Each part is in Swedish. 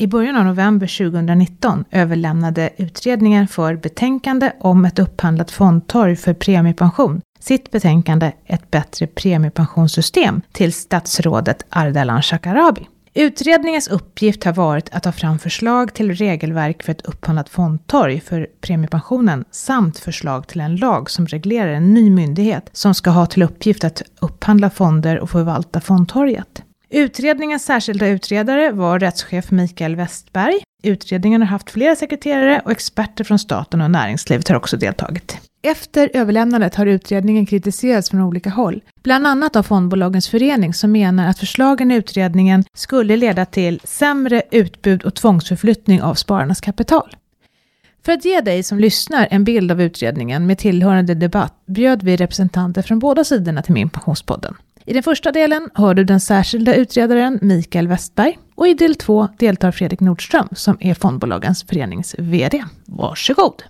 I början av november 2019 överlämnade utredningen för betänkande om ett upphandlat fondtorg för premiepension sitt betänkande Ett bättre premiepensionssystem till statsrådet Ardalan Shekarabi. Utredningens uppgift har varit att ta fram förslag till regelverk för ett upphandlat fondtorg för premiepensionen samt förslag till en lag som reglerar en ny myndighet som ska ha till uppgift att upphandla fonder och förvalta fondtorget. Utredningens särskilda utredare var rättschef Mikael Westberg. Utredningen har haft flera sekreterare och experter från staten och näringslivet har också deltagit. Efter överlämnandet har utredningen kritiserats från olika håll, bland annat av Fondbolagens förening som menar att förslagen i utredningen skulle leda till sämre utbud och tvångsförflyttning av spararnas kapital. För att ge dig som lyssnar en bild av utredningen med tillhörande debatt bjöd vi representanter från båda sidorna till Min Pensionspodden. I den första delen hör du den särskilda utredaren Mikael Westberg och i del två deltar Fredrik Nordström som är Fondbolagens förenings VD. Varsågod!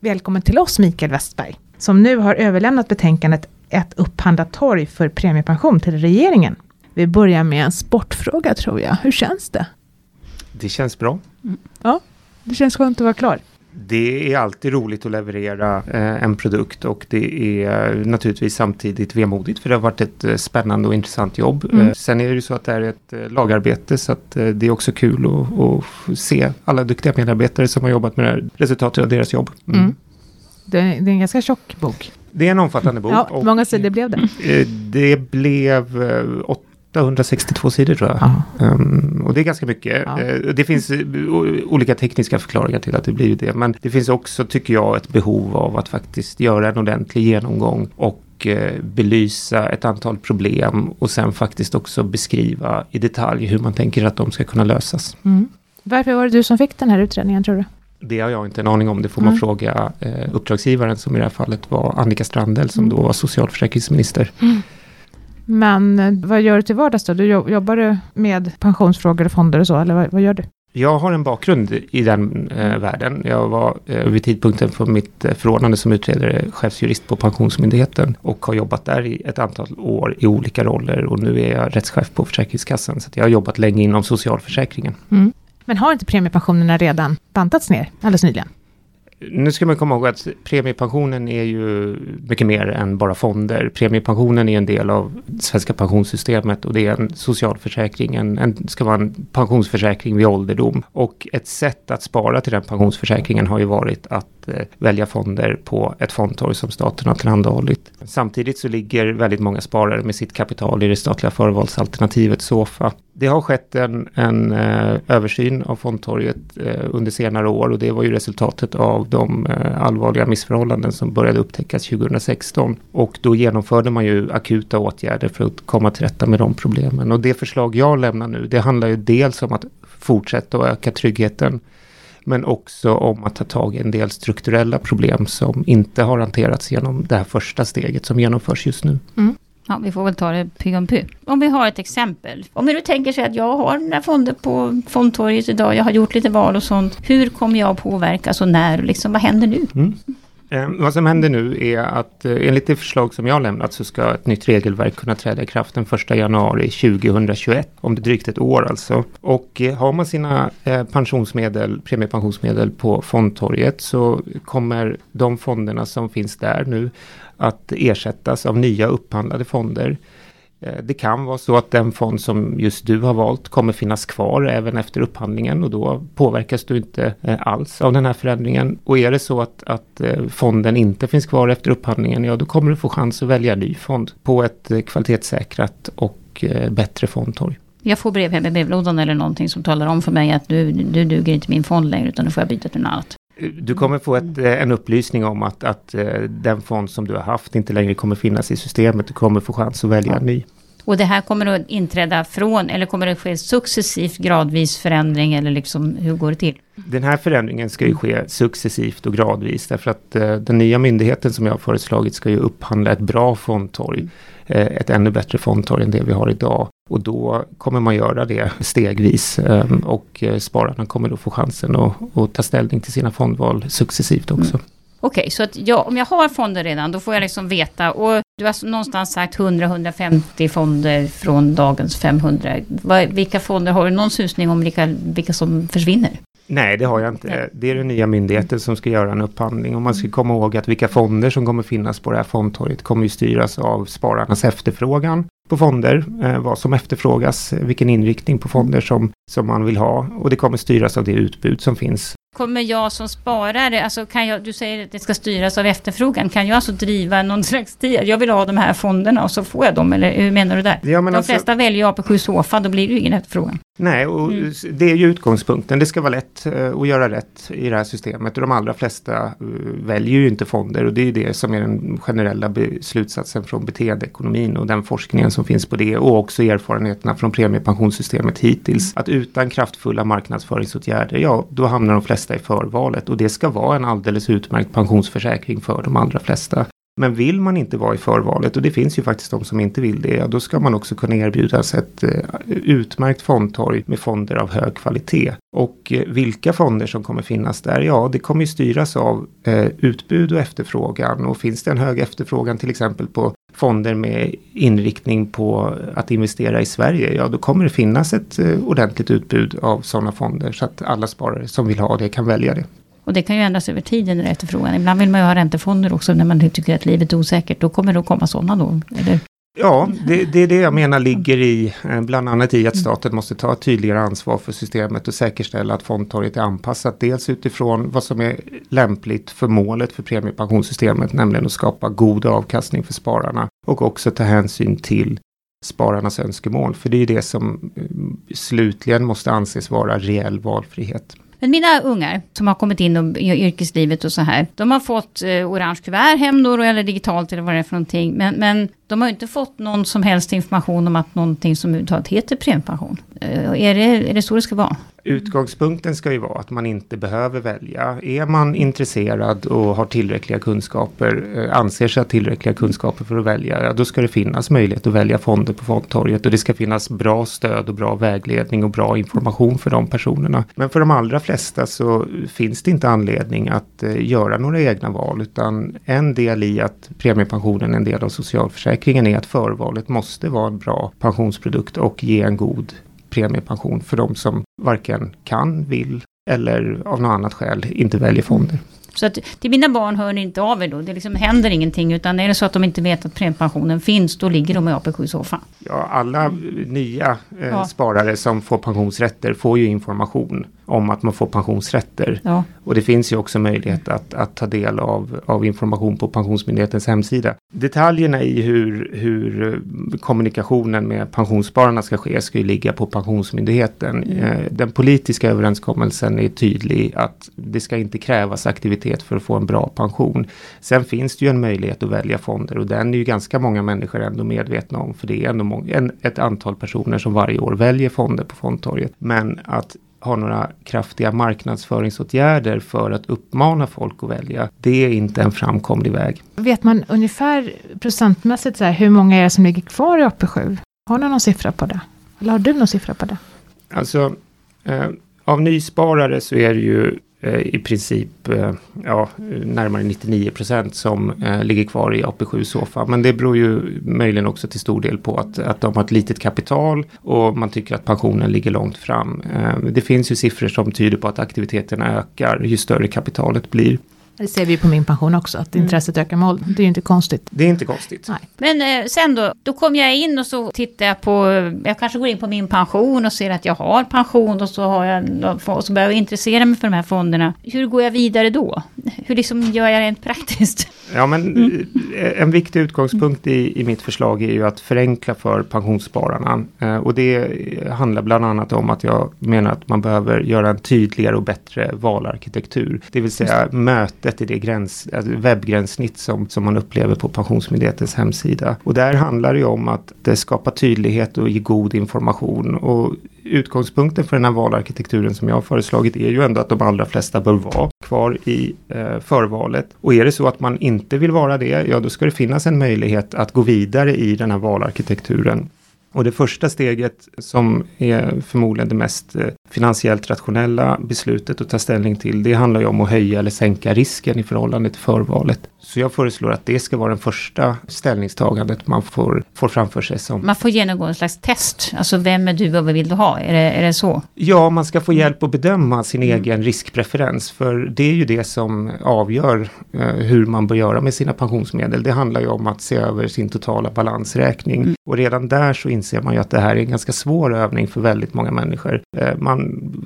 Välkommen till oss Mikael Westberg, som nu har överlämnat betänkandet Ett upphandlat torg för premiepension till regeringen. Vi börjar med en sportfråga tror jag. Hur känns det? Det känns bra. Ja, det känns skönt att vara klar. Det är alltid roligt att leverera eh, en produkt och det är naturligtvis samtidigt vemodigt för det har varit ett eh, spännande och intressant jobb. Mm. Eh, sen är det ju så att det är ett eh, lagarbete så att eh, det är också kul att, se alla duktiga medarbetare som har jobbat med det här resultatet av deras jobb. Mm. Mm. Det, det är en ganska tjock bok. Det är en omfattande bok. Ja, många sidor blev det. eh, Det blev 862 sidor tror jag. Ja. Um, och det är ganska mycket. Ja. Eh, det finns eh, olika tekniska förklaringar till att det blir det. Men det finns också, tycker jag, ett behov av att faktiskt göra en ordentlig genomgång och eh, belysa ett antal problem och sen faktiskt också beskriva i detalj hur man tänker att de ska kunna lösas. Mm. Varför var det du som fick den här utredningen tror du? Det har jag inte en aning om. Det får man Mm. fråga eh, uppdragsgivaren som i det här fallet var Annika Strandhäll som Mm. då var socialförsäkringsminister. Men eh, vad gör du till vardags då? Du jobb- jobbar du med pensionsfrågor och fonder och så, eller vad, vad gör du? Jag har en bakgrund i den eh, världen. Jag var eh, vid tidpunkten för mitt eh, förordnande som utredare chefsjurist på Pensionsmyndigheten och har jobbat där i ett antal år i olika roller och nu är jag rättschef på Försäkringskassan. Så jag har jobbat länge inom socialförsäkringen. Mm. Men har inte premiepensionerna redan bantats ner alldeles nyligen? Nu ska man komma ihåg att premiepensionen är ju mycket mer än bara fonder. Premiepensionen är en del av svenska pensionssystemet och det är en socialförsäkring, en, en, ska vara en pensionsförsäkring vid ålderdom. Och ett sätt att spara till den pensionsförsäkringen har ju varit att Eh, välja fonder på ett fondtorg som staten har tillhandahållit. Samtidigt så ligger väldigt många sparare med sitt kapital i det statliga förvalsalternativet SOFA. Det har skett en, en eh, översyn av fondtorget eh, under senare år och det var ju resultatet av de allvarliga missförhållanden som började upptäckas 2016. Och då genomförde man ju akuta åtgärder för att komma till rätta med de problemen. Och det förslag jag lämnar nu, det handlar ju dels om att fortsätta att öka tryggheten men också om att ta tag i en del strukturella problem som inte har hanterats genom det här första steget som genomförs just nu. Ja, vi får väl ta det py om py. Om vi har ett exempel. Om vi nu tänker sig att jag har några fonder på fondtorget idag. Jag har gjort lite val och sånt. Hur kommer jag att påverkas och när? Liksom, vad händer nu? Eh, vad som händer nu är att eh, enligt det förslag som jag har lämnat så ska ett nytt regelverk kunna träda i kraft den 1 januari 2021. Om det är drygt ett år alltså. Och eh, har man sina eh, pensionsmedel, premiepensionsmedel på fondtorget så kommer de fonderna som finns där nu att ersättas av nya upphandlade fonder. Eh, det kan vara så att den fond som just du har valt kommer finnas kvar även efter upphandlingen och då påverkas du inte eh, alls av den här förändringen. Och är det så att, att eh, fonden inte finns kvar efter upphandlingen, ja då kommer du få chans att välja en ny fond på ett kvalitetssäkrat och bättre fondtorg. Jag får brev hem i brevlådan eller någonting som talar om för mig att du, du duger inte min fond längre utan nu får jag byta till något annat. Du kommer få ett, eh, en upplysning om att, att eh, den fond som du har haft inte längre kommer finnas i systemet. Du kommer få chans att välja en ny. Och det här kommer att inträda från, eller kommer det ske successivt gradvis förändring eller liksom hur går det till? Den här förändringen ska ju ske successivt och gradvis därför att eh, den nya myndigheten som jag har föreslagit ska ju upphandla ett bra fondtorg. Eh, ett ännu bättre fondtorg än det vi har idag. Och då kommer man göra det stegvis eh, och eh, spararna kommer då få chansen att, att ta ställning till sina fondval successivt också. Okej, så att jag, om jag har fonder redan, då får jag liksom veta. Och Du har någonstans sagt 100-150 fonder från dagens 500. Vilka fonder, har du någon susning om vilka, vilka som försvinner? Nej, det har jag inte. Det är den nya myndigheten som ska göra en upphandling. Och man ska komma ihåg att vilka fonder som kommer finnas på det här fondtorget kommer ju styras av spararnas efterfrågan på fonder, eh, vad som efterfrågas, vilken inriktning på fonder som, som man vill ha. Och det kommer styras av det utbud som finns kommer jag som sparare, alltså kan jag, du säger att det ska styras av efterfrågan, kan jag alltså driva någon slags tid? Jag vill ha de här fonderna och så får jag dem, eller hur menar du där? Ja, de alltså, flesta väljer AP7 Sofa, då blir det ju ingen efterfrågan. Nej, och mm. det är ju utgångspunkten. Det ska vara lätt uh, att göra rätt i det här systemet. Och de allra flesta uh, väljer ju inte fonder och det är det som är den generella slutsatsen från beteendeekonomin och den forskningen som finns på det och också erfarenheterna från premiepensionssystemet hittills. Mm. Att utan kraftfulla marknadsföringsåtgärder, ja, då hamnar de flesta i förvalet och det ska vara en alldeles utmärkt pensionsförsäkring för de allra flesta. Men vill man inte vara i förvalet, och det finns ju faktiskt de som inte vill det, ja, då ska man också kunna erbjudas ett eh, utmärkt fondtorg med fonder av hög kvalitet. Och eh, vilka fonder som kommer finnas där, ja det kommer ju styras av eh, utbud och efterfrågan. Och finns det en hög efterfrågan till exempel på fonder med inriktning på att investera i Sverige, ja då kommer det finnas ett ordentligt utbud av sådana fonder så att alla sparare som vill ha det kan välja det. Och det kan ju ändras över tiden, efterfrågan. Ibland vill man ju ha räntefonder också när man tycker att livet är osäkert. Då kommer det att komma sådana då, eller? Ja, det, det, är det jag menar ligger i, eh, bland annat i att staten måste ta ett tydligare ansvar för systemet och säkerställa att fondtorget är anpassat. Dels utifrån vad som är lämpligt för målet för premiepensionssystemet, nämligen att skapa god avkastning för spararna. Och också ta hänsyn till spararnas önskemål, för det är ju det som eh, slutligen måste anses vara reell valfrihet. Men mina ungar som har kommit in i yrkeslivet och så här, de har fått eh, orange kuvert hem då, eller digitalt eller vad det är för någonting. Men, men de har inte fått någon som helst information om att någonting som överhuvudtaget heter premiepension. Eh, är, det, är det så det ska vara? Utgångspunkten ska ju vara att man inte behöver välja. Är man intresserad och har tillräckliga kunskaper, eh, anser sig ha tillräckliga kunskaper för att välja, ja, då ska det finnas möjlighet att välja fonder på fondtorget och det ska finnas bra stöd och bra vägledning och bra information för de personerna. Men för de allra flesta så finns det inte anledning att eh, göra några egna val, utan en del i att premiepensionen är en del av socialförsäkringen är att förvalet måste vara en bra pensionsprodukt och ge en god premiepension för de som varken kan, vill eller av något annat skäl inte väljer fonder. Så att till mina barn hör ni inte av er då? Det liksom händer ingenting utan är det så att de inte vet att premiepensionen finns då ligger de i AP7-soffan? Ja, alla nya eh, ja. sparare som får pensionsrätter får ju information om att man får pensionsrätter. Ja. Och det finns ju också möjlighet att, att ta del av, av information på Pensionsmyndighetens hemsida. Detaljerna i hur, hur eh, kommunikationen med pensionsspararna ska ske ska ju ligga på Pensionsmyndigheten. Mm. Eh, den politiska överenskommelsen är tydlig att det ska inte krävas aktivitet för att få en bra pension. Sen finns det ju en möjlighet att välja fonder och den är ju ganska många människor ändå medvetna om för det är ändå många, en, ett antal personer som varje år väljer fonder på fondtorget. Men att ha några kraftiga marknadsföringsåtgärder för att uppmana folk att välja. Det är inte en framkomlig väg. Vet man ungefär procentmässigt så här, hur många är det som ligger kvar i AP7? Har ni någon siffra på det? Eller har du någon siffra på det? Alltså, eh, av nysparare så är det ju Eh, i princip eh, ja, närmare 99 procent som eh, ligger kvar i AP7 Sofa. Men det beror ju möjligen också till stor del på att, att de har ett litet kapital och man tycker att pensionen ligger långt fram. Det finns ju siffror som tyder på att aktiviteterna ökar ju större kapitalet blir. Det ser vi på min pension också, att mm. intresset ökar med åldern. Det är ju inte konstigt. Det är inte konstigt. Nej. Men eh, sen då, då kommer jag in och så tittar jag på, jag kanske går in på min pension och ser att jag har pension och så, har jag, och så börjar jag intressera mig för de här fonderna. Hur går jag vidare då? Hur liksom gör jag rent praktiskt? Ja, men mm. Eh, en viktig utgångspunkt i, i mitt förslag är ju att förenkla för pensionsspararna. Eh, och det handlar bland annat om att jag menar att man behöver göra en tydligare och bättre valarkitektur. Det vill säga möte sättet i det gräns, alltså webbgränssnitt som, som man upplever på Pensionsmyndighetens hemsida. Och där handlar det ju om att det skapar tydlighet och ge god information. Och utgångspunkten för den här valarkitekturen som jag har föreslagit är ju ändå att de allra flesta bör vara kvar i eh, förvalet. Och är det så att man inte vill vara det, ja då ska det finnas en möjlighet att gå vidare i den här valarkitekturen och det första steget som är förmodligen det mest eh, finansiellt rationella beslutet att ta ställning till, det handlar ju om att höja eller sänka risken i förhållande till förvalet. Så jag föreslår att det ska vara den första ställningstagandet man får, får framför sig. Som... Man får genomgå en slags test, alltså vem är du och vad vill du ha? Är det, är det så? Ja, man ska få hjälp att bedöma sin mm. egen riskpreferens, för det är ju det som avgör eh, hur man bör göra med sina pensionsmedel. Det handlar ju om att se över sin totala balansräkning. Mm. Och redan där så inser man ju att det här är en ganska svår övning för väldigt många människor. Eh, man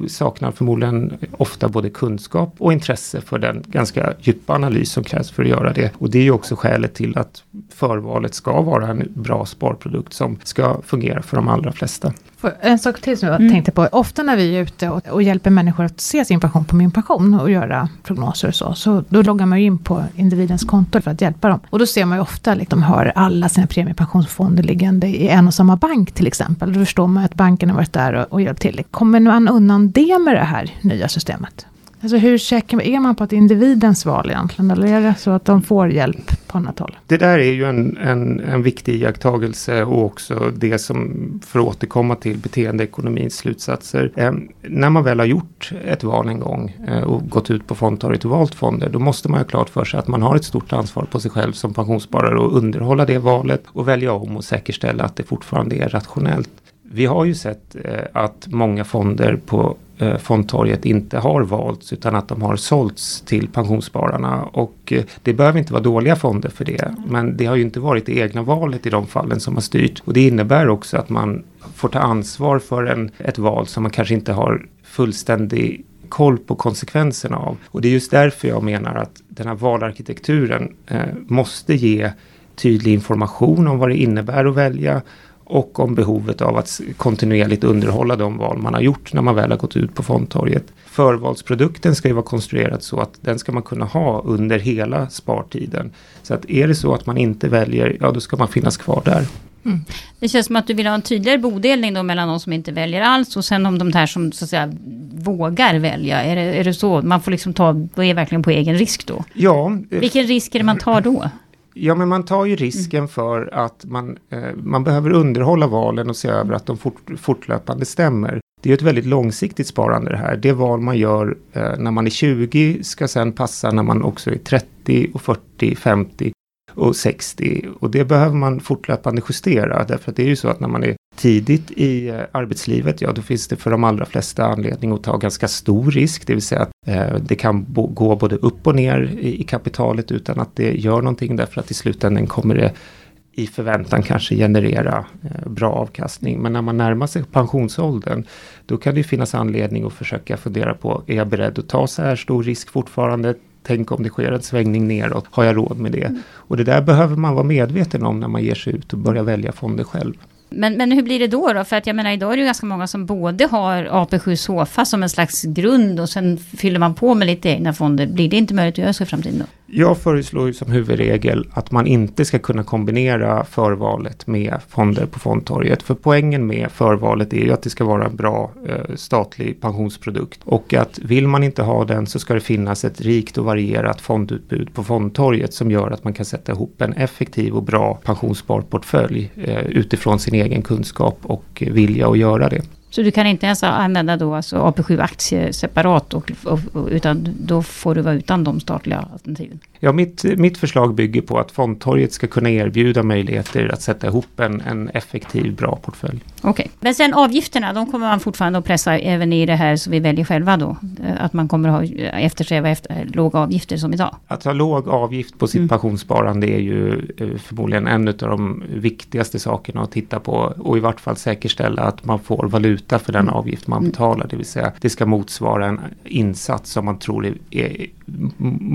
saknar förmodligen ofta både kunskap och intresse för den ganska djupa analys som krävs för att göra det. Och det är ju också skälet till att förvalet ska vara en bra sparprodukt som ska fungera för de allra flesta. En sak till som jag mm. tänkte på. Ofta när vi är ute och, och, hjälper människor att se sin pension på min pension och göra prognoser och så, så då loggar man ju in på individens konto för att hjälpa dem. Och då ser man ju ofta att liksom, de har alla sina premiepensionsfonder liggande i en och samma bank till exempel. Då förstår man att banken har varit där och, och hjälpt till. Kommer man undan det med det här nya systemet? Alltså hur säker är man på att individens val egentligen? Eller är det så att de får hjälp på annat håll? Det där är ju en, en, en viktig iakttagelse och också det som, för att återkomma till beteendeekonomins slutsatser. Eh, när man väl har gjort ett val en gång eh, och gått ut på fondtorget och valt fonder, då måste man ha klart för sig att man har ett stort ansvar på sig själv som pensionssparare och underhålla det valet och välja om och säkerställa att det fortfarande är rationellt. Vi har ju sett eh, att många fonder på eh, fondtorget inte har valts utan att de har sålts till pensionsspararna. Och eh, det behöver inte vara dåliga fonder för det. Men det har ju inte varit det egna valet i de fallen som har styrt. Och det innebär också att man får ta ansvar för en, ett val som man kanske inte har fullständig koll på konsekvenserna av. Och det är just därför jag menar att den här valarkitekturen eh, måste ge tydlig information om vad det innebär att välja och om behovet av att kontinuerligt underhålla de val man har gjort när man väl har gått ut på fondtorget. Förvalsprodukten ska ju vara konstruerad så att den ska man kunna ha under hela spartiden. Så att är det så att man inte väljer, ja då ska man finnas kvar där. Mm. Det känns som att du vill ha en tydligare bodelning då mellan de som inte väljer alls och sen om de där som så att säga vågar välja. Är det, är det så? Man får liksom ta, vad är verkligen på egen risk då? Ja. Vilken risk är det man tar då? Ja, men man tar ju risken mm. för att man, eh, man behöver underhålla valen och se över att de fort, fortlöpande stämmer. Det är ett väldigt långsiktigt sparande det här. Det val man gör eh, när man är 20 ska sen passa när man också är 30 och 40, 50 och 60. Och det behöver man fortlöpande justera. Därför att det är ju så att när man är tidigt i eh, arbetslivet, ja då finns det för de allra flesta anledning att ta ganska stor risk. Det vill säga att eh, det kan bo, gå både upp och ner i, i, kapitalet utan att det gör någonting. Därför att i slutändan kommer det i förväntan kanske generera eh, bra avkastning. Men när man närmar sig pensionsåldern då kan det finnas anledning att försöka fundera på, är jag beredd att ta så här stor risk fortfarande? Tänk om det sker en svängning neråt, har jag råd med det? Mm. Och det där behöver man vara medveten om när man ger sig ut och börjar välja fonder själv. Men, men hur blir det då, då? För att jag menar idag är det ju ganska många som både har AP7 SOFA som en slags grund och sen fyller man på med lite egna fonder. Blir det inte möjligt att göra så i framtiden då? Jag föreslår ju som huvudregel att man inte ska kunna kombinera förvalet med fonder på fondtorget. För poängen med förvalet är ju att det ska vara en bra eh, statlig pensionsprodukt. Och att vill man inte ha den så ska det finnas ett rikt och varierat fondutbud på fondtorget som gör att man kan sätta ihop en effektiv och bra pensionssparportfölj eh, utifrån sin egen kunskap och vilja att göra det. Så du kan inte ens använda då alltså AP7-aktier separat, och, och, utan då får du vara utan de statliga alternativen? Ja, mitt, mitt förslag bygger på att fondtorget ska kunna erbjuda möjligheter att sätta ihop en, en effektiv, bra portfölj. Okej, okay. men sen avgifterna, de kommer man fortfarande att pressa även i det här som vi väljer själva då? Att man kommer att ha, eftersträva efter, låga avgifter som idag? Att ha låg avgift på sitt mm. pensionssparande är ju eh, förmodligen en av de viktigaste sakerna att titta på och i vart fall säkerställa att man får valuta för den mm. avgift man mm. betalar. Det vill säga det ska motsvara en insats som man tror är, är,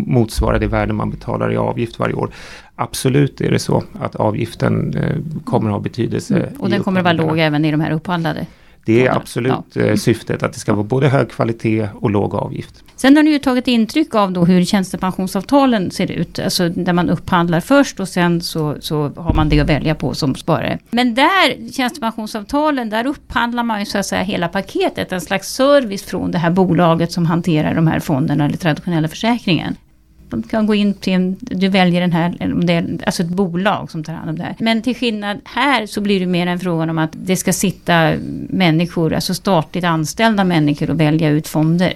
motsvarar det värde man betalar i avgift varje år. Absolut är det så att avgiften eh, kommer att ha betydelse. Mm. Och den kommer att vara låg även i de här upphandlade? Det är absolut ja. Eh, syftet att det ska vara både hög kvalitet och låg avgift. Sen har ni ju tagit intryck av då hur tjänstepensionsavtalen ser ut. Alltså där man upphandlar först och sen så, så har man det att välja på som sparare. Men där, tjänstepensionsavtalen, där upphandlar man ju så att säga hela paketet. En slags service från det här bolaget som hanterar de här fonderna eller traditionella försäkringen. de kan gå in till en, du väljer den här, om det är, alltså ett bolag som tar hand om det här. Men till skillnad här så blir det mer en fråga om att det ska sitta människor, alltså statligt anställda människor och välja ut fonder.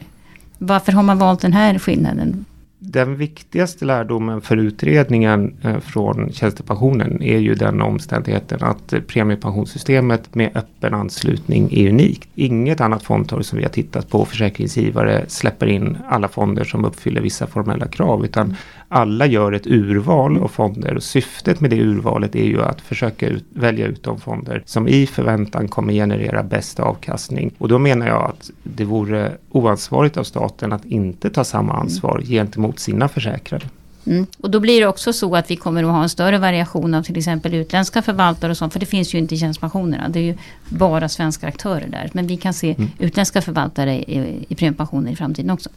Varför har man valt den här skillnaden? Den viktigaste lärdomen för utredningen eh, från tjänstepensionen är ju den omständigheten att premiepensionssystemet med öppen anslutning är unikt. Inget annat fondtorg som vi har tittat på, försäkringsgivare, släpper in alla fonder som uppfyller vissa formella krav, utan alla gör ett urval av fonder och syftet med det urvalet är ju att försöka ut, välja ut de fonder som i förväntan kommer generera bäst avkastning. Och då menar jag att det vore oansvarigt av staten att inte ta samma ansvar mm. gentemot sina försäkrade. Mm. Och då blir det också så att vi kommer att ha en större variation av till exempel utländska förvaltare och sånt. För det finns ju inte i tjänstepensionerna. Det är ju bara svenska aktörer där. Men vi kan se mm. utländska förvaltare i, i premiepensioner i framtiden också.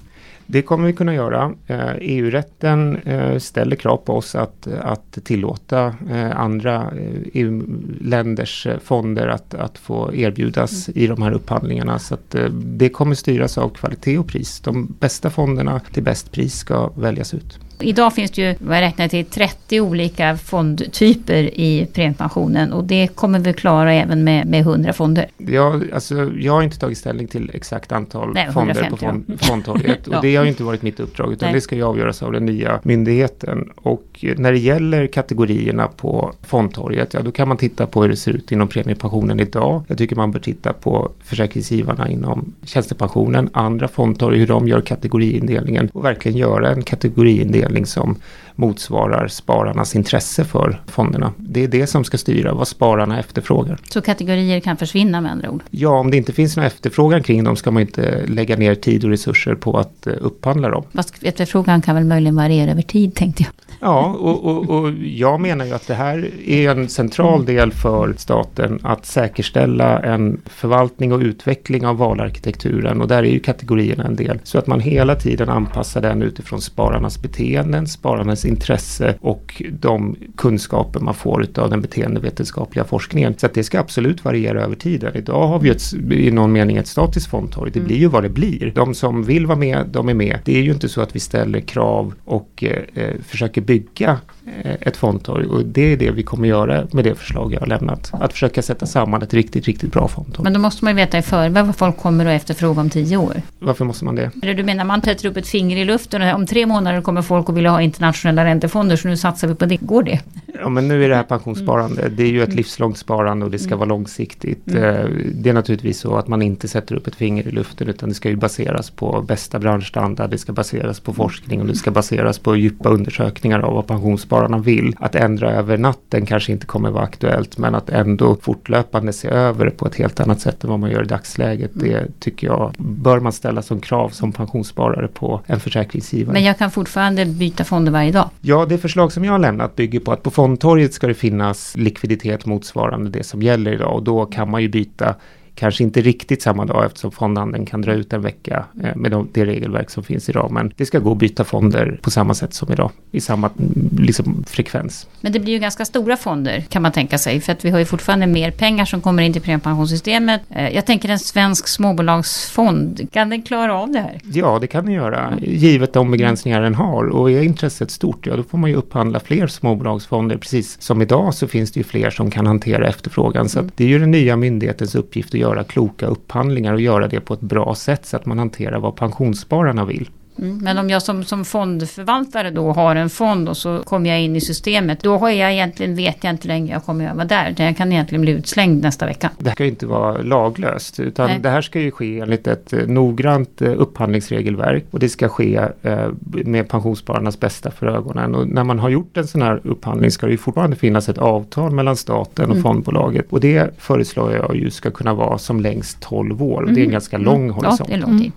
Det kommer vi kunna göra. EU-rätten eh, e eh, ställer krav på oss att, att tillåta eh, andra EU-länders fonder att, att få erbjudas mm. i de här upphandlingarna. Så att det kommer styras av kvalitet och pris. De bästa fonderna till bäst pris ska väljas ut. Idag finns det ju, vad jag räknar till, 30 olika fondtyper i premiepensionen och det kommer vi klara även med, med 100 fonder. Ja, alltså, jag har inte tagit ställning till exakt antal Nej, fonder på fond, fondtorget och ja. det har inte varit mitt uppdrag utan Nej. det ska ju avgöras av den nya myndigheten. Och när det gäller kategorierna på fondtorget, ja då kan man titta på hur det ser ut inom premiepensionen idag. Jag tycker man bör titta på försäkringsgivarna inom tjänstepensionen, andra fondtorg, hur de gör kategoriindelningen och verkligen göra en kategoriindelning fördelning som motsvarar spararnas intresse för fonderna. Det är det som ska styra vad spararna efterfrågar. Så kategorier kan försvinna med andra ord? Ja, om det inte finns någon efterfrågan kring dem ska man inte lägga ner tid och resurser på att eh, upphandla dem. Fast efterfrågan kan väl möjligen variera över tid tänkte jag. Ja, och, och, och jag menar ju att det här är en central mm. del för staten att säkerställa en förvaltning och utveckling av valarkitekturen och där är ju kategorierna en del. Så att man hela tiden anpassar den utifrån spararnas beteenden, spararnas intresse och de kunskaper man får av den beteendevetenskapliga forskningen. Så att det ska absolut variera över tiden. Idag har vi ett, i någon mening ett statiskt fondtorg. Det mm. blir ju vad det blir. De som vill vara med, de är med. Det är ju inte så att vi ställer krav och eh, försöker bygga eh, ett fondtorg och det är det vi kommer göra med det förslag jag har lämnat. Att försöka sätta samman ett riktigt, riktigt bra fondtorg. Men då måste man ju veta i förväg vad folk kommer att efterfråga om tio år. Varför måste man det? Du menar man sätter upp ett finger i luften och om tre månader kommer folk att vilja ha internationella räntefonder så nu satsar vi på det. Går det? Ja men nu är det här pensionssparande. Mm. Det är ju ett livslångt sparande och det ska mm. vara långsiktigt. Mm. Eh, det är naturligtvis så att man inte sätter upp ett finger i luften utan det ska ju baseras på bästa branschstandard. Det ska baseras på forskning och det ska baseras på djupa undersökningar av vad pensionsspararna vill. Att ändra över natten kanske inte kommer vara aktuellt men att ändå fortlöpande se över det på ett helt annat sätt än vad man gör i dagsläget. Mm. Det tycker jag bör man ställa som krav som pensionssparare på en försäkringsgivare. Men jag kan fortfarande byta fonder varje dag? Ja, det förslag som jag har lämnat bygger på att på fondtorget ska det finnas likviditet motsvarande det som gäller idag. Och då kan man ju byta Kanske inte riktigt samma dag eftersom fondhandeln kan dra ut en vecka eh, med de, det regelverk som finns idag. Men det ska gå att byta fonder på samma sätt som idag i samma mm, liksom, frekvens. Men det blir ju ganska stora fonder kan man tänka sig för att vi har ju fortfarande mer pengar som kommer in till premiepensionssystemet. Eh, jag tänker en svensk småbolagsfond, kan den klara av det här? Ja, det kan den göra givet de begränsningar den har och är intresset stort, ja då får man ju upphandla fler småbolagsfonder. Precis som idag så finns det ju fler som kan hantera efterfrågan. Så det är ju den nya myndighetens uppgift att göra kloka upphandlingar och göra det på ett bra sätt så att man hanterar vad pensionsspararna vill. Mm. Men om jag som, som fondförvaltare då har en fond och så kommer jag in i systemet. Då har jag egentligen, vet jag inte längre jag kommer att vara där. Jag kan egentligen bli utslängd nästa vecka. Det här ska ju inte vara laglöst. Utan Nej. det här ska ju ske enligt ett eh, noggrant eh, upphandlingsregelverk. Och det ska ske eh, med pensionsspararnas bästa för ögonen. Och när man har gjort en sån här upphandling ska det ju fortfarande finnas ett avtal mellan staten och mm. fondbolaget. Och det föreslår jag ju ska kunna vara som längst 12 år. Och det är en mm. ganska lång mm. horisont. Ja, det är lång tid.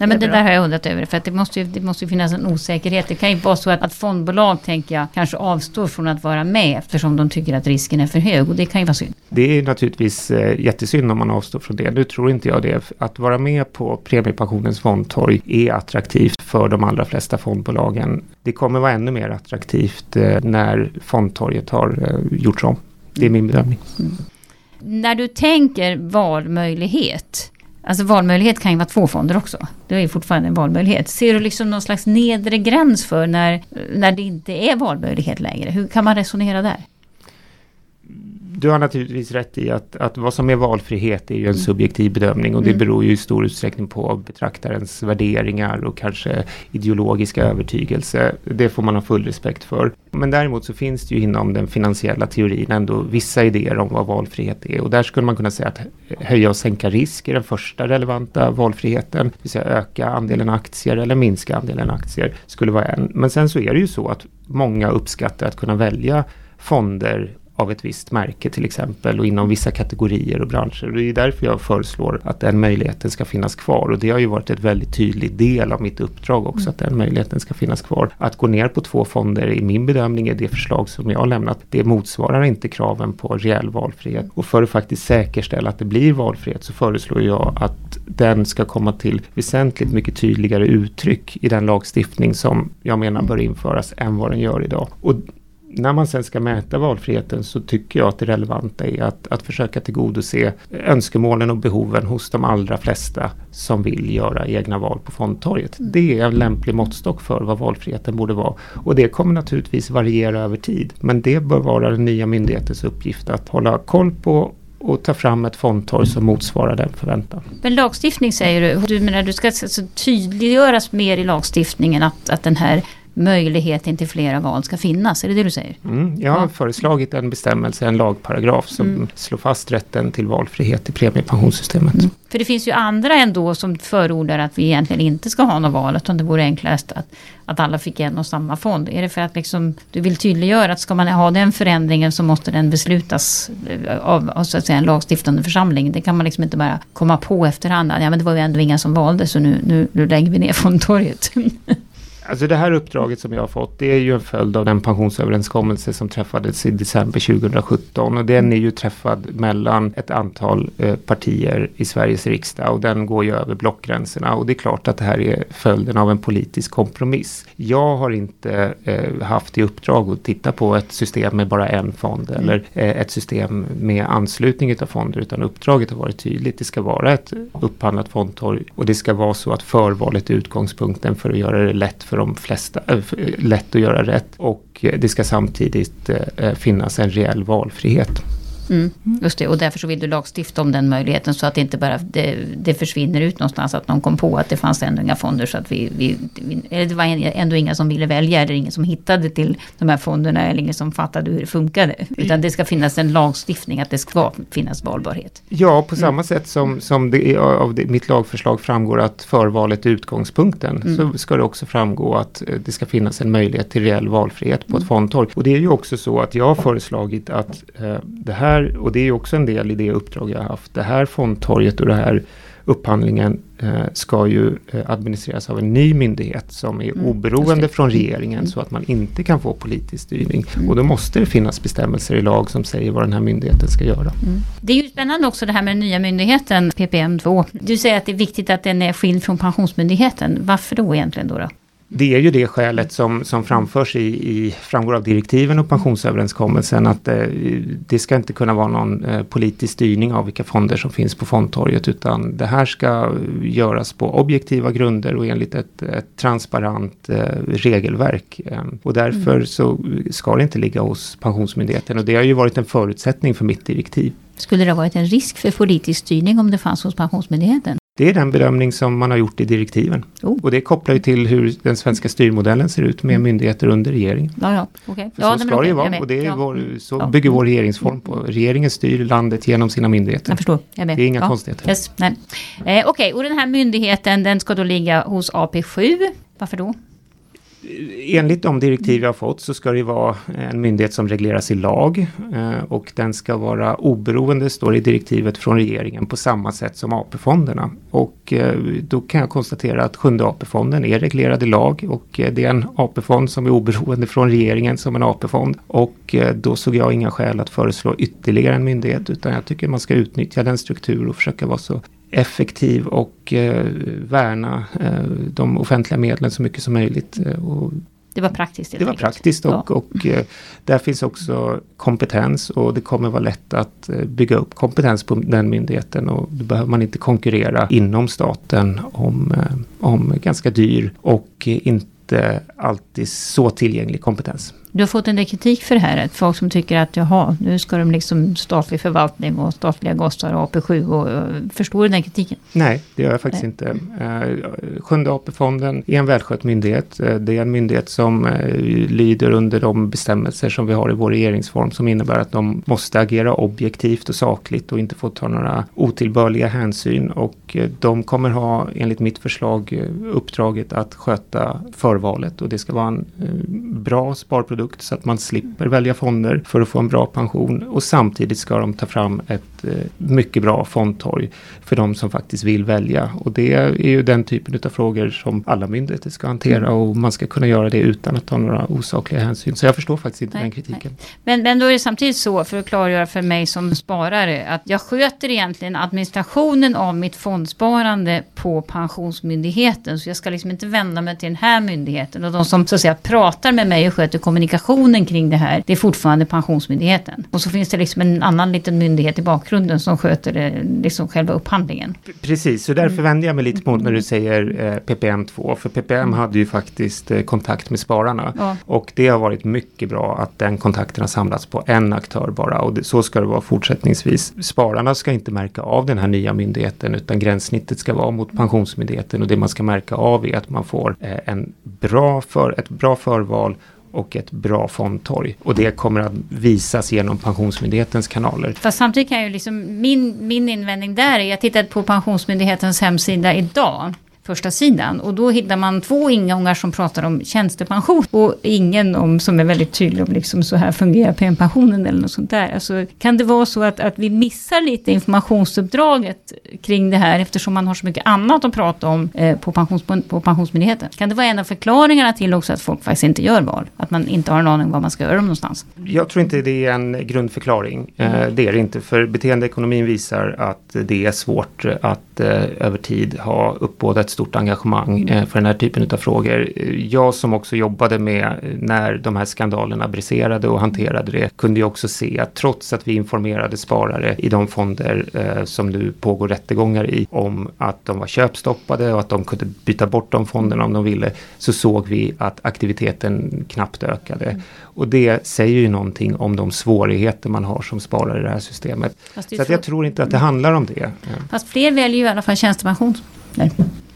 Nej men det, det där har jag undrat över. För att det måste ju, det måste ju finnas en osäkerhet. Det kan ju vara så att, att fondbolag, tänker jag, kanske avstår från att vara med eftersom de tycker att risken är för hög. Och det kan ju vara synd. Det är naturligtvis eh, jättesynd om man avstår från det. Nu tror inte jag det. Att vara med på premiepensionens fondtorg är attraktivt för de allra flesta fondbolagen. Det kommer vara ännu mer attraktivt eh, när fondtorget har eh, gjorts om. Det är min bedömning. Mm. När du tänker valmöjlighet Alltså valmöjlighet kan ju vara två fonder också. Det är ju fortfarande en valmöjlighet. Ser du liksom någon slags nedre gräns för när, när det inte är valmöjlighet längre? Hur kan man resonera där? Du har naturligtvis rätt i att, att vad som är valfrihet är ju en subjektiv bedömning och det mm. beror ju i stor utsträckning på betraktarens värderingar och kanske ideologiska övertygelse. Det får man ha full respekt för. Men däremot så finns det ju inom den finansiella teorin ändå vissa idéer om vad valfrihet är och där skulle man kunna säga att höja och sänka risk är den första relevanta valfriheten, det vill säga öka andelen aktier eller minska andelen aktier skulle vara en. Men sen så är det ju så att många uppskattar att kunna välja fonder av ett visst märke till exempel och inom vissa kategorier och branscher. det är därför jag föreslår att den möjligheten ska finnas kvar och det har ju varit ett väldigt tydlig del av mitt uppdrag också mm. att den möjligheten ska finnas kvar. Att gå ner på två fonder i min bedömning är det förslag som jag har lämnat. Det motsvarar inte kraven på reell valfrihet och för att faktiskt säkerställa att det blir valfrihet så föreslår jag att den ska komma till väsentligt mycket tydligare uttryck i den lagstiftning som jag menar bör införas än vad den gör idag. Och när man sen ska mäta valfriheten så tycker jag att det relevanta är att, att försöka tillgodose önskemålen och behoven hos de allra flesta som vill göra egna val på fondtorget. Det är en lämplig måttstock för vad valfriheten borde vara. Och det kommer naturligtvis variera över tid. Men det bör vara den nya myndighetens uppgift att hålla koll på och ta fram ett fondtorg som motsvarar den förväntan. Men lagstiftning säger du, du menar du ska alltså tydliggöras mer i lagstiftningen att, att den här möjligheten till flera val ska finnas. Är det det du säger? Mm, jag har ja. föreslagit en bestämmelse, en lagparagraf som mm. slår fast rätten till valfrihet i premiepensionssystemet. Mm. För det finns ju andra ändå som förordar att vi egentligen inte ska ha något val utan det vore enklast att, att alla fick en och samma fond. Är det för att liksom, du vill tydliggöra att ska man ha den förändringen så måste den beslutas eh, av, av så att säga, en lagstiftande församling. Det kan man liksom inte bara komma på efterhand. Ja men det var ju ändå inga som valde så nu, nu, nu lägger vi ner fondtorget. Alltså det här uppdraget som jag har fått det är ju en följd av den pensionsöverenskommelse som träffades i december 2017 och den är ju träffad mellan ett antal eh, partier i Sveriges riksdag och den går ju över blockgränserna och det är klart att det här är följden av en politisk kompromiss. Jag har inte eh, haft i uppdrag att titta på ett system med bara en fond mm. eller eh, ett system med anslutning av fonder utan uppdraget har varit tydligt. Det ska vara ett upphandlat fondtorg och det ska vara så att förvalet är utgångspunkten för att göra det lätt för de flesta, eh, eh, lätt att göra rätt och eh, det ska samtidigt finnas en reell valfrihet. Mm, just det, och därför så vill du lagstifta om den möjligheten så att det inte bara det, det försvinner ut någonstans. Att någon kom på att det fanns ändå inga fonder så att vi, vi, vi eller det var ändå inga som ville välja eller ingen som hittade till de här fonderna eller ingen som fattade hur det funkade. Utan det ska finnas en lagstiftning att det ska finnas valbarhet. Ja, på samma mm. sätt som, som det, av det, mitt lagförslag framgår att förvalet är utgångspunkten mm. så ska det också framgå att eh, det ska finnas en möjlighet till reell valfrihet på ett mm. fondtorg. Och det är ju också så att jag har föreslagit att eh, det här här, och det är också en del i det uppdrag jag har haft, det här fondtorget och det här upphandlingen eh, ska ju eh, administreras av en ny myndighet som är mm, oberoende från regeringen mm. så att man inte kan få politisk styrning. Mm. Och då måste det finnas bestämmelser i lag som säger vad den här myndigheten ska göra. Mm. Det är ju spännande också det här med den nya myndigheten PPM2. Du säger att det är viktigt att den är skild från Pensionsmyndigheten. Varför då egentligen då? då? Det är ju det skälet som, som framförs i, i, framgår av direktiven och pensionsöverenskommelsen att eh, det ska inte kunna vara någon eh, politisk styrning av vilka fonder som finns på fondtorget utan det här ska göras på objektiva grunder och enligt ett, ett transparent eh, regelverk. Eh, och därför mm. så ska det inte ligga hos Pensionsmyndigheten och det har ju varit en förutsättning för mitt direktiv. Skulle det ha varit en risk för politisk styrning om det fanns hos Pensionsmyndigheten? Det är den bedömning som man har gjort i direktiven. Oh. Och det kopplar ju till hur den svenska styrmodellen ser ut med mm. myndigheter under regeringen. Ja, ja, okay. ja, så ska det ju vara och det är ja. vår, så ja. bygger vår regeringsform på. Regeringen styr landet genom sina myndigheter. Jag förstår. Jag det är inga ja. konstigheter. Yes. Eh, Okej, okay. och den här myndigheten den ska då ligga hos AP7. Varför då? Enligt de direktiv jag har fått så ska det vara en myndighet som regleras i lag eh, och den ska vara oberoende, står det i direktivet, från regeringen på samma sätt som AP-fonderna. Och eh, då kan jag konstatera att Sjunde AP-fonden är reglerad i lag och eh, det är en AP-fond som är oberoende från regeringen som en AP-fond. Och då såg jag inga skäl att föreslå ytterligare en myndighet utan jag tycker man ska utnyttja den struktur och försöka vara så effektiv och eh, värna eh, de offentliga medlen så mycket som möjligt. Eh, och Det var praktiskt Det var praktiskt och, ja. och eh, där finns också kompetens och det kommer vara lätt att eh, bygga upp kompetens på den myndigheten och då behöver man inte konkurrera inom staten om, om ganska dyr och inte alltid så tillgänglig kompetens. Du har fått en del kritik för det här. Folk som tycker att jaha, nu ska de liksom statlig förvaltning och statliga gossar och AP7. Och, och, förstår du den kritiken? Nej, det gör jag faktiskt Nej. inte. Uh, Sjunde AP-fonden är en välskött myndighet. Uh, det är en myndighet som lyder under de bestämmelser som vi har i vår regeringsform som innebär att de måste agera objektivt och sakligt och inte få ta några otillbörliga hänsyn. Och de kommer ha, enligt mitt förslag, uppdraget att sköta förvalet och det ska vara en eh, bra sparprodukt så att man slipper välja fonder för att få en bra pension. Och samtidigt ska de ta fram ett mycket bra fondtorg för de som faktiskt vill välja. Och det är ju den typen av frågor som alla myndigheter ska hantera mm. och man ska kunna göra det utan att ta några osakliga hänsyn. Så jag förstår faktiskt inte nej, den kritiken. Men, men då är det samtidigt så, för att klargöra för mig som sparare, att jag sköter egentligen administrationen av mitt fondsparande på Pensionsmyndigheten. Så jag ska liksom inte vända mig till den här myndigheten. Och de som så att säga pratar med mig och sköter kommunikation kommunikationen kring det här, det är fortfarande Pensionsmyndigheten. Och så finns det liksom en annan liten myndighet i bakgrunden som sköter det, liksom själva upphandlingen. Precis, så därför mm. vänder jag mig lite mot när du säger eh, PPM2. För PPM mm. hade ju faktiskt eh, kontakt med spararna. Ja. Och det har varit mycket bra att den kontakten har samlats på en aktör bara. Och det, så ska det vara fortsättningsvis. Spararna ska inte märka av den här nya myndigheten utan gränssnittet ska vara mot Pensionsmyndigheten. Och det man ska märka av är att man får eh, en bra för, ett bra förval och ett bra fondtorg. Och det kommer att visas genom Pensionsmyndighetens kanaler. Fast samtidigt kan jag ju liksom min, min invändning där är, jag tittade på Pensionsmyndighetens hemsida idag första sidan. Och då hittar man två ingångar som pratar om tjänstepension och ingen om, som är väldigt tydlig om liksom så här fungerar PM-pensionen eller något sånt där. Alltså, kan det vara så att, att vi missar lite informationsuppdraget kring det här eftersom man har så mycket annat att prata om eh, på, pensions, på Pensionsmyndigheten? Kan det vara en av förklaringarna till också att folk faktiskt inte gör val? Att man inte har en aning var man ska göra dem någonstans? Jag tror inte det är en grundförklaring. Eh, det är det inte, för beteendeekonomin visar att det är svårt att eh, över tid ha uppbådat ett stort engagemang eh, för den här typen av frågor. Jag som också jobbade med eh, när de här skandalerna briserade och hanterade det kunde ju också se att trots att vi informerade sparare i de fonder eh, som nu pågår rättegångar i om att de var köpstoppade och att de kunde byta bort de fonderna om de ville så såg vi att aktiviteten knappt ökade. Och det säger ju någonting om de svårigheter man har som sparare i det här systemet. Så att jag tror inte att det handlar om det. Fast fler väljer ju i alla fall tjänstepension. Nej.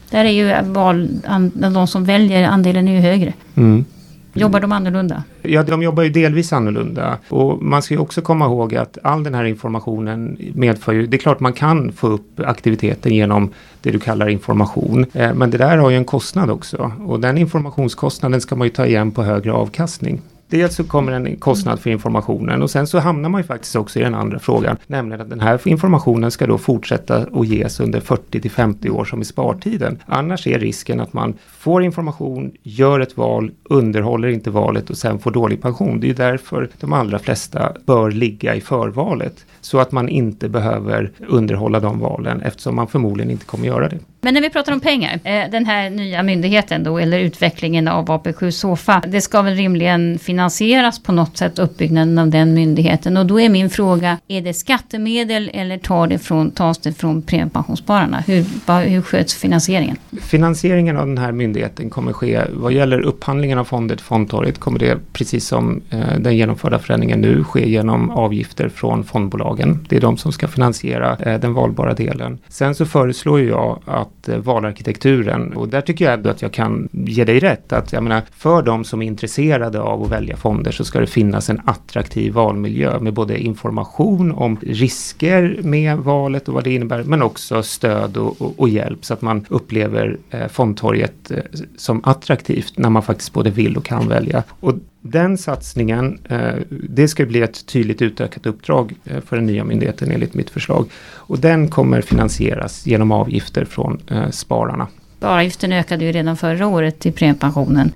Där är ju val, de som väljer andelen är ju högre. Mm. Jobbar de annorlunda? Ja, de jobbar ju delvis annorlunda. Och man ska ju också komma ihåg att all den här informationen medför ju, det är klart man kan få upp aktiviteten genom det du kallar information. Eh, men det där har ju en kostnad också. Och den informationskostnaden ska man ju ta igen på högre avkastning. Dels så kommer en kostnad för informationen och sen så hamnar man ju faktiskt också i den andra frågan. Nämligen att den här informationen ska då fortsätta att ges under 40 till 50 år som i spartiden. Annars är risken att man får information, gör ett val, underhåller inte valet och sen får dålig pension. Det är därför de allra flesta bör ligga i förvalet. Så att man inte behöver underhålla de valen eftersom man förmodligen inte kommer göra det. Men när vi pratar om pengar, eh, den här nya myndigheten då, eller utvecklingen av AP7 Sofa, det ska väl rimligen finnas finansieras på något sätt, uppbyggnaden av den myndigheten. Och då är min fråga, är det skattemedel eller tar det från, tas det från premiepensionsspararna? Hur, hur sköts finansieringen? Finansieringen av den här myndigheten kommer ske, vad gäller upphandlingen av fonder till fondtorget, kommer det precis som eh, den genomförda förändringen nu ske genom avgifter från fondbolagen. Det är de som ska finansiera eh, den valbara delen. Sen så föreslår jag att Eh, valarkitekturen. Och där tycker jag ändå att jag kan ge dig rätt. Att jag menar, för de som är intresserade av att välja fonder så ska det finnas en attraktiv valmiljö med både information om risker med valet och vad det innebär. Men också stöd och, och, och hjälp så att man upplever eh, fondtorget eh, som attraktivt när man faktiskt både vill och kan välja. Och den satsningen, eh, det ska bli ett tydligt utökat uppdrag eh, för den nya myndigheten enligt mitt förslag. Och den kommer finansieras genom avgifter från eh, spararna. Avgiften ökade ju redan förra året i premiepensionen.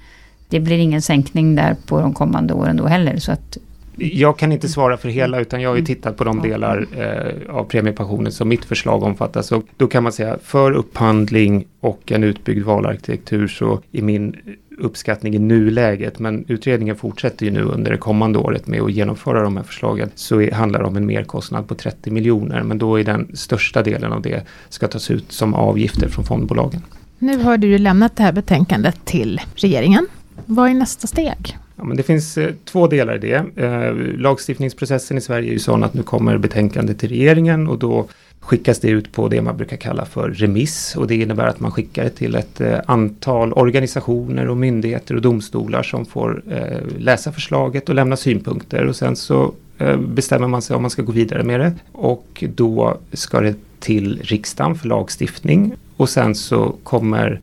Det blir ingen sänkning där på de kommande åren då heller. Så att Jag kan inte svara för hela utan jag har ju tittat på de delar eh, av premiepensionen som mitt förslag omfattas. Och då kan man säga för upphandling och en utbyggd valarkitektur så är min uppskattning i nuläget, men utredningen fortsätter ju nu under det kommande året med att genomföra de här förslagen, så är, handlar det om en merkostnad på 30 miljoner, men då är den största delen av det ska tas ut som avgifter från fondbolagen. Nu har du ju lämnat det här betänkandet till regeringen. Vad är nästa steg? Ja, men det finns eh, två delar i det. Eh, lagstiftningsprocessen i Sverige är ju sån att nu kommer betänkandet till regeringen och då skickas det ut på det man brukar kalla för remiss och det innebär att man skickar det till ett eh, antal organisationer och myndigheter och domstolar som får eh, läsa förslaget och lämna synpunkter och sen så eh, bestämmer man sig om man ska gå vidare med det och då ska det till riksdagen för lagstiftning och sen så kommer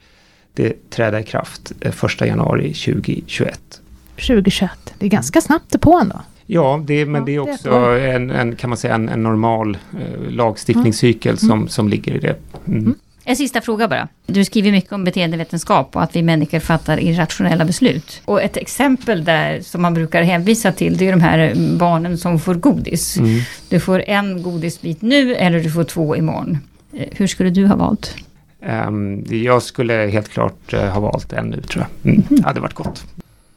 det träda i kraft 1 januari 2021. 2021, det är ganska snabbt på ändå. Ja, det, men ja, det är också det är en, en, kan man säga, en, en normal eh, lagstiftningscykel mm. som, som ligger i det. Mm. mm. En sista fråga bara. Du skriver mycket om beteendevetenskap och att vi människor fattar irrationella beslut. Och ett exempel där som man brukar hänvisa till det är de här barnen som får godis. Mm. Du får en godisbit nu eller du får två imorgon. Eh, hur skulle du ha valt? Um, jag skulle helt klart uh, ha valt en nu tror jag. Mm. Det hade varit gott.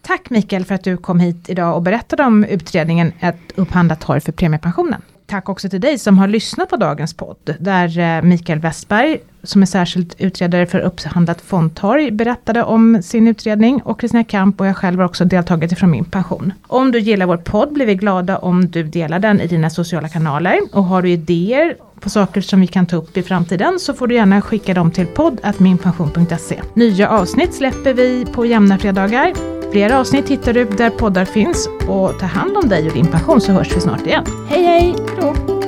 Tack Mikael för att du kom hit idag och berättade om utredningen Ett upphandlat torg för premiepensionen. Tack också till dig som har lyssnat på dagens podd, där eh, Mikael Westberg, som är särskilt utredare för upphandlat fondtorg, berättade om sin utredning och Kristina Kamp och jag själv har också deltagit ifrån min pension. Om du gillar vår podd blir vi glada om du delar den i dina sociala kanaler och har du idéer på saker som vi kan ta upp i framtiden så får du gärna skicka dem till podd.minpension.se. Nya avsnitt släpper vi på jämna fredagar Fler avsnitt hittar du där poddar finns och ta hand om dig och din pension så hörs vi snart igen. Hej hej! Hejdå.